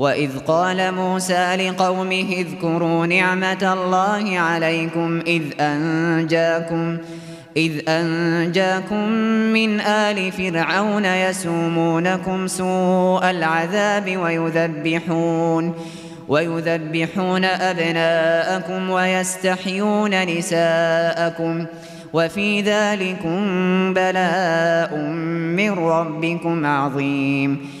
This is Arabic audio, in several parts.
وإذ قال موسى لقومه اذكروا نعمة الله عليكم إذ أنجاكم إذ أنجاكم من آل فرعون يسومونكم سوء العذاب ويذبحون ويذبحون أبناءكم ويستحيون نساءكم وفي ذلكم بلاء من ربكم عظيم.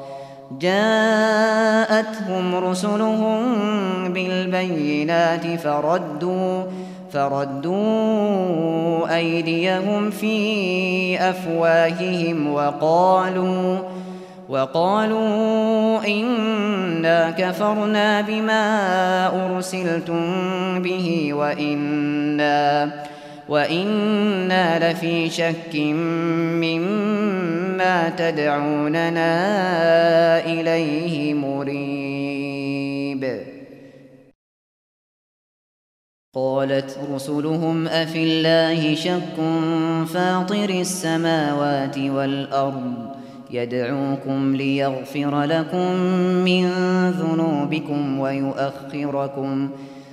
جاءتهم رسلهم بالبينات فردوا فردوا أيديهم في أفواههم وقالوا وقالوا إنا كفرنا بما أرسلتم به وإنا وإنا لفي شك مما تدعوننا إليه مريب قالت رسلهم أفي الله شك فاطر السماوات والأرض يدعوكم ليغفر لكم من ذنوبكم ويؤخركم ويؤخركم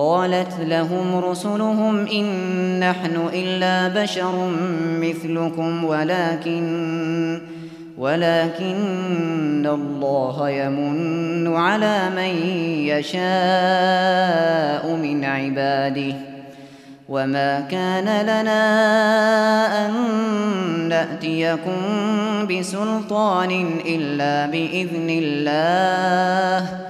قالت لهم رسلهم إن نحن إلا بشر مثلكم ولكن ولكن الله يمن على من يشاء من عباده وما كان لنا أن نأتيكم بسلطان إلا بإذن الله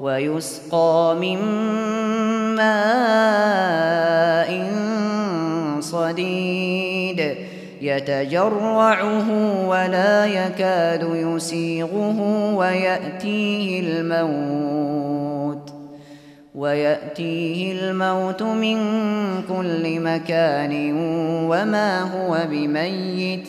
ويسقى من ماء صديد يتجرعه ولا يكاد يسيغه ويأتيه الموت ويأتيه الموت من كل مكان وما هو بميت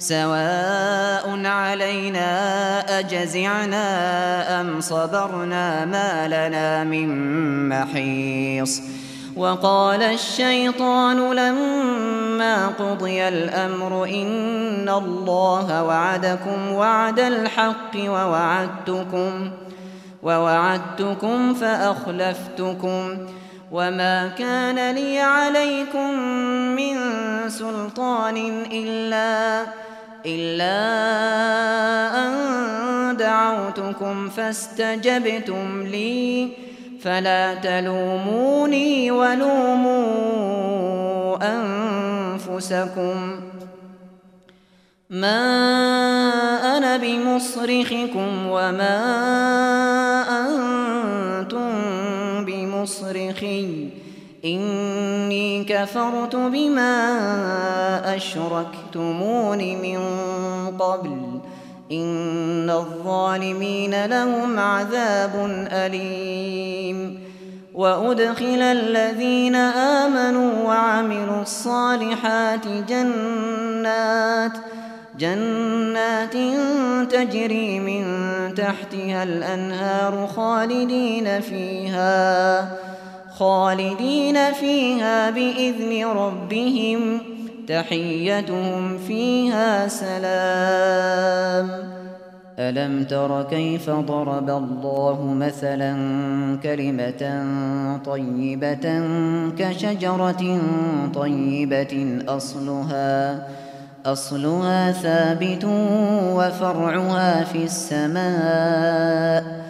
سواء علينا أجزعنا أم صبرنا ما لنا من محيص وقال الشيطان لما قضي الأمر إن الله وعدكم وعد الحق ووعدتكم ووعدتكم فأخلفتكم وما كان لي عليكم من سلطان إلا إلا أن دعوتكم فاستجبتم لي فلا تلوموني ولوموا أنفسكم. ما أنا بمصرخكم وما أنتم بمصرخي. إني كفرت بما أشركتمون من قبل. إن الظالمين لهم عذاب أليم. وأدخل الذين آمنوا وعملوا الصالحات جنات جنات تجري من تحتها الأنهار خالدين فيها. خالدين فيها بإذن ربهم تحيتهم فيها سلام. ألم تر كيف ضرب الله مثلا كلمة طيبة كشجرة طيبة أصلها أصلها ثابت وفرعها في السماء.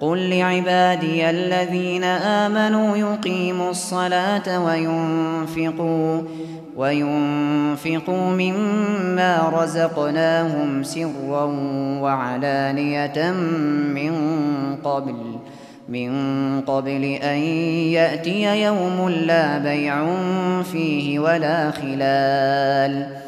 قل لعبادي الذين آمنوا يقيموا الصلاة وينفقوا وينفقوا مما رزقناهم سرا وعلانية من قبل من قبل أن يأتي يوم لا بيع فيه ولا خلال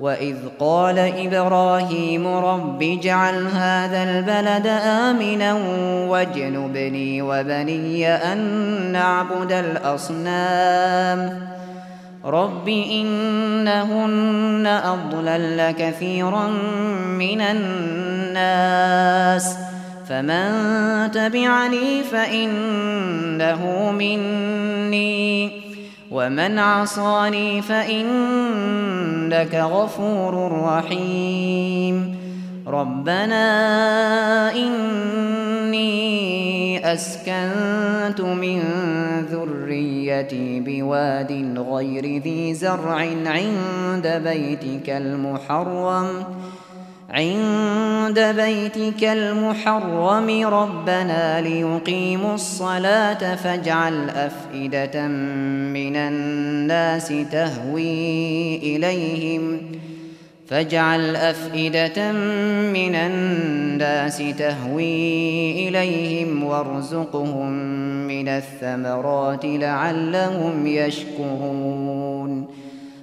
وإذ قال إبراهيم رب اجعل هذا البلد آمنا واجنبني وبني أن نعبد الأصنام رب إنهن أضلل كثيرا من الناس فمن تبعني فإنه مني ومن عصاني فإنك غفور رحيم ربنا إني أسكنت من ذريتي بواد غير ذي زرع عند بيتك المحرم عند بيتك المحرم ربنا ليقيموا الصلاة فاجعل أفئدة من الناس تهوي إليهم. فاجعل أفئدة من الناس تهوي إليهم وارزقهم من الثمرات لعلهم يشكرون.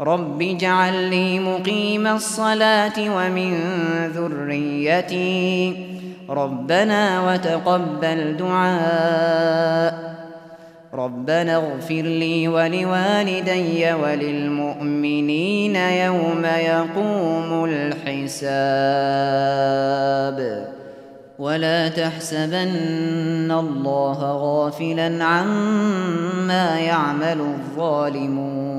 رب اجعل لي مقيم الصلاة ومن ذريتي ربنا وتقبل دعاء ربنا اغفر لي ولوالدي وللمؤمنين يوم يقوم الحساب ولا تحسبن الله غافلا عما يعمل الظالمون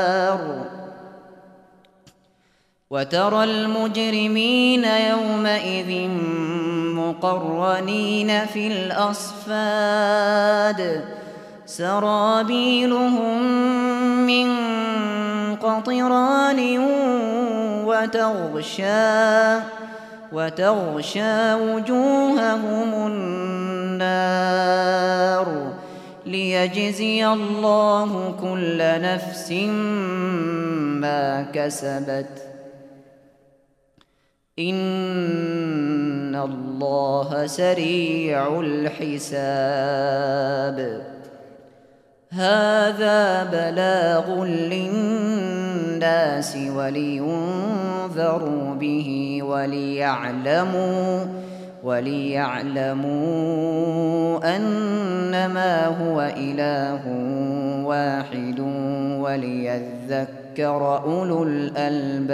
وترى المجرمين يومئذ مقرنين في الأصفاد. سرابيلهم من قطران وتغشى وتغشى وجوههم النار. ليجزي الله كل نفس ما كسبت. إن الله سريع الحساب هذا بلاغ للناس ولينذروا به وليعلموا وليعلموا أنما هو إله واحد وليذكر أولو الألباب